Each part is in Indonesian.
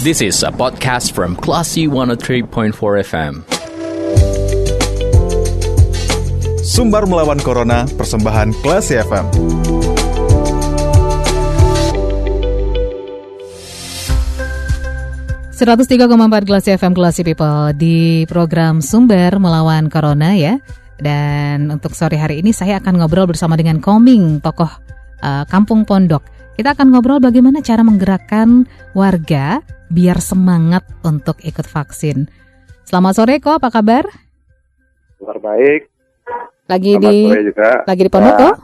This is a podcast from Classy 103.4 FM. Sumbar melawan Corona, persembahan Classy FM. empat Classy FM Classy People di program Sumber Melawan Corona ya. Dan untuk sore hari ini saya akan ngobrol bersama dengan Koming, tokoh uh, Kampung Pondok. Kita akan ngobrol bagaimana cara menggerakkan warga biar semangat untuk ikut vaksin. Selamat sore kok, apa kabar? Kabar baik. Lagi Selamat di juga. lagi di pondok ya. kok?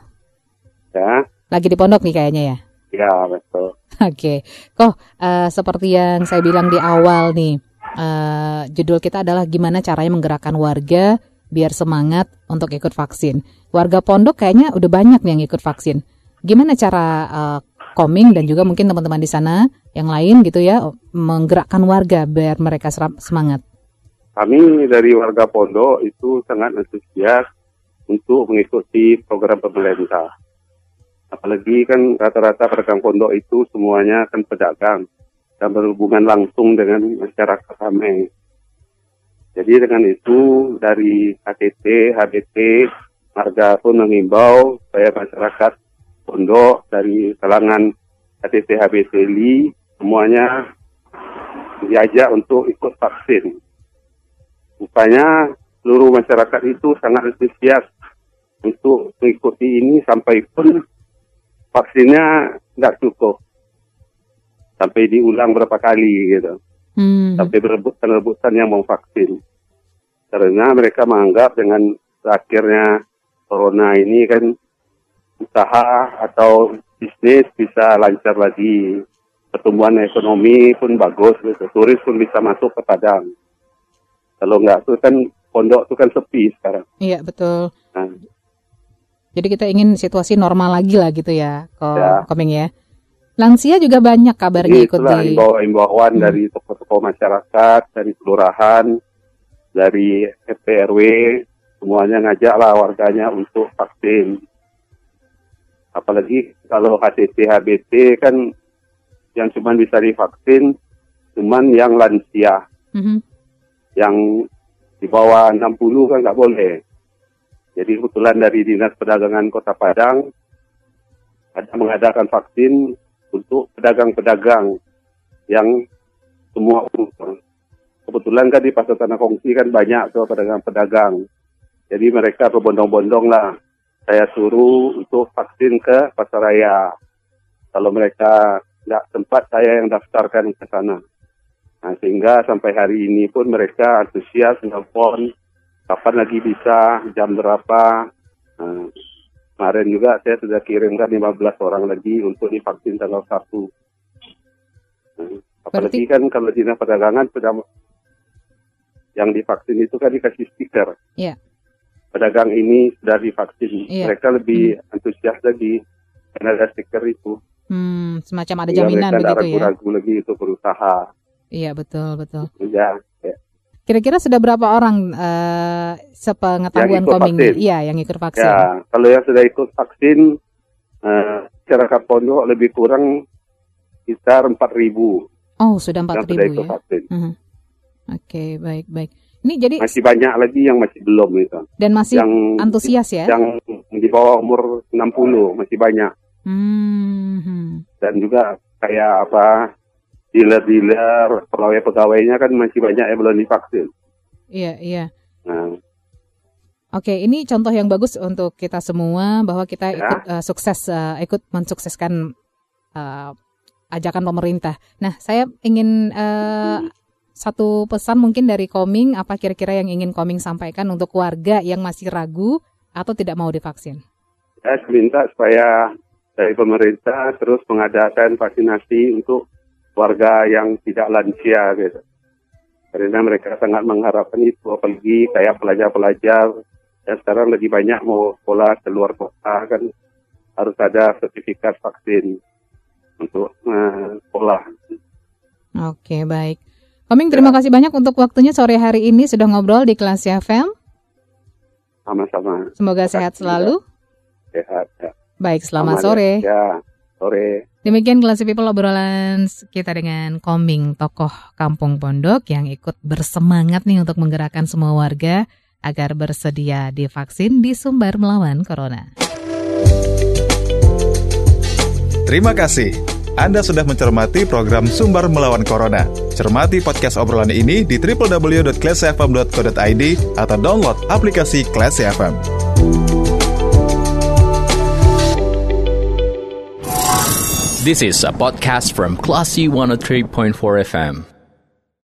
Ya. Lagi di pondok nih kayaknya ya. Ya betul. Oke, okay. kok uh, seperti yang saya bilang di awal nih, uh, judul kita adalah gimana caranya menggerakkan warga biar semangat untuk ikut vaksin. Warga pondok kayaknya udah banyak nih yang ikut vaksin. Gimana cara uh, Koming dan juga mungkin teman-teman di sana yang lain gitu ya menggerakkan warga biar mereka semangat? Kami dari warga pondok itu sangat antusias untuk mengikuti program pemerintah. Apalagi kan rata-rata pedagang pondok itu semuanya kan pedagang dan berhubungan langsung dengan masyarakat kami. Jadi dengan itu dari HTT, HBT, Marga pun mengimbau supaya masyarakat pondok dari kalangan HTT HBT LI semuanya diajak untuk ikut vaksin. Rupanya seluruh masyarakat itu sangat antusias untuk mengikuti ini sampai pun vaksinnya tidak cukup. Sampai diulang berapa kali gitu. Hmm. Sampai berebutan-rebutan yang mau vaksin. Karena mereka menganggap dengan berakhirnya corona ini kan usaha atau bisnis bisa lancar lagi. Pertumbuhan ekonomi pun bagus gitu. Turis pun bisa masuk ke Padang. Kalau enggak tuh kan pondok tuh kan sepi sekarang. Iya betul. Nah. Jadi kita ingin situasi normal lagi lah gitu ya, ya. Komeng ya. Lansia juga banyak kabarnya ikut di imbauan hmm. dari tokoh-tokoh masyarakat, dari kelurahan, dari RT RW, semuanya ngajak lah warganya untuk vaksin. Apalagi kalau HTT HBT kan yang cuma bisa divaksin cuman yang lansia. Mm-hmm. Yang di bawah 60 kan nggak boleh. Jadi kebetulan dari Dinas Perdagangan Kota Padang ada mengadakan vaksin untuk pedagang-pedagang yang semua umur. Kebetulan kan di Pasar Tanah Kongsi kan banyak tuh pedagang-pedagang. Jadi mereka berbondong-bondong lah saya suruh untuk vaksin ke pasaraya. Kalau mereka nggak sempat, saya yang daftarkan ke sana. Nah, sehingga sampai hari ini pun mereka antusias nelfon kapan lagi bisa, jam berapa. Nah, kemarin juga saya sudah kirimkan 15 orang lagi untuk divaksin tanggal 1. Nah, apalagi Berarti... kan kalau dinas perdagangan sudah yang divaksin itu kan dikasih stiker. Iya. Pedagang ini sudah divaksin. Iya. Mereka lebih hmm. antusias lagi karena ada stiker itu. Hmm, semacam ada jaminan mereka begitu ya. ragu-ragu lagi itu berusaha. Iya betul betul. Iya. Ya. Kira-kira sudah berapa orang uh, sepengetahuan koming? Iya, yang ikut vaksin. Ya, kalau yang sudah ikut vaksin, uh, masyarakat pondok lebih kurang sekitar empat ribu. Oh, sudah empat ribu ya. Vaksin. Uh -huh. Oke, okay, baik baik. Ini jadi masih banyak lagi yang masih belum itu. Dan masih yang, antusias ya? Yang di bawah umur 60 masih banyak. Hmm. Dan juga kayak apa dealer-dealer, pegawai-pegawainya kan masih banyak yang belum divaksin. Iya, iya. Nah. Oke, ini contoh yang bagus untuk kita semua bahwa kita ya. ikut uh, sukses uh, ikut mensukseskan uh, ajakan pemerintah. Nah, saya ingin uh, satu pesan mungkin dari Koming, apa kira-kira yang ingin Koming sampaikan untuk warga yang masih ragu atau tidak mau divaksin? Saya minta supaya dari pemerintah terus mengadakan vaksinasi untuk warga yang tidak lansia gitu. Karena mereka sangat mengharapkan itu, apalagi kayak pelajar-pelajar yang sekarang lebih banyak mau sekolah keluar kota kan harus ada sertifikat vaksin untuk uh, sekolah. Oke, baik. Koming, terima ya. kasih banyak untuk waktunya sore hari ini sudah ngobrol di kelas FM. Sama-sama. Semoga sehat selalu. Sehat. Ya. Baik, selamat Aman, sore. Ya. Sore. Demikian kelas people obrolan kita dengan Koming, tokoh Kampung Pondok yang ikut bersemangat nih untuk menggerakkan semua warga agar bersedia divaksin di Sumbar melawan Corona. Terima kasih. Anda sudah mencermati program Sumbar Melawan Corona. Cermati podcast obrolan ini di www.classfm.co.id atau download aplikasi Classy FM. This is a podcast from Classy 103.4 FM.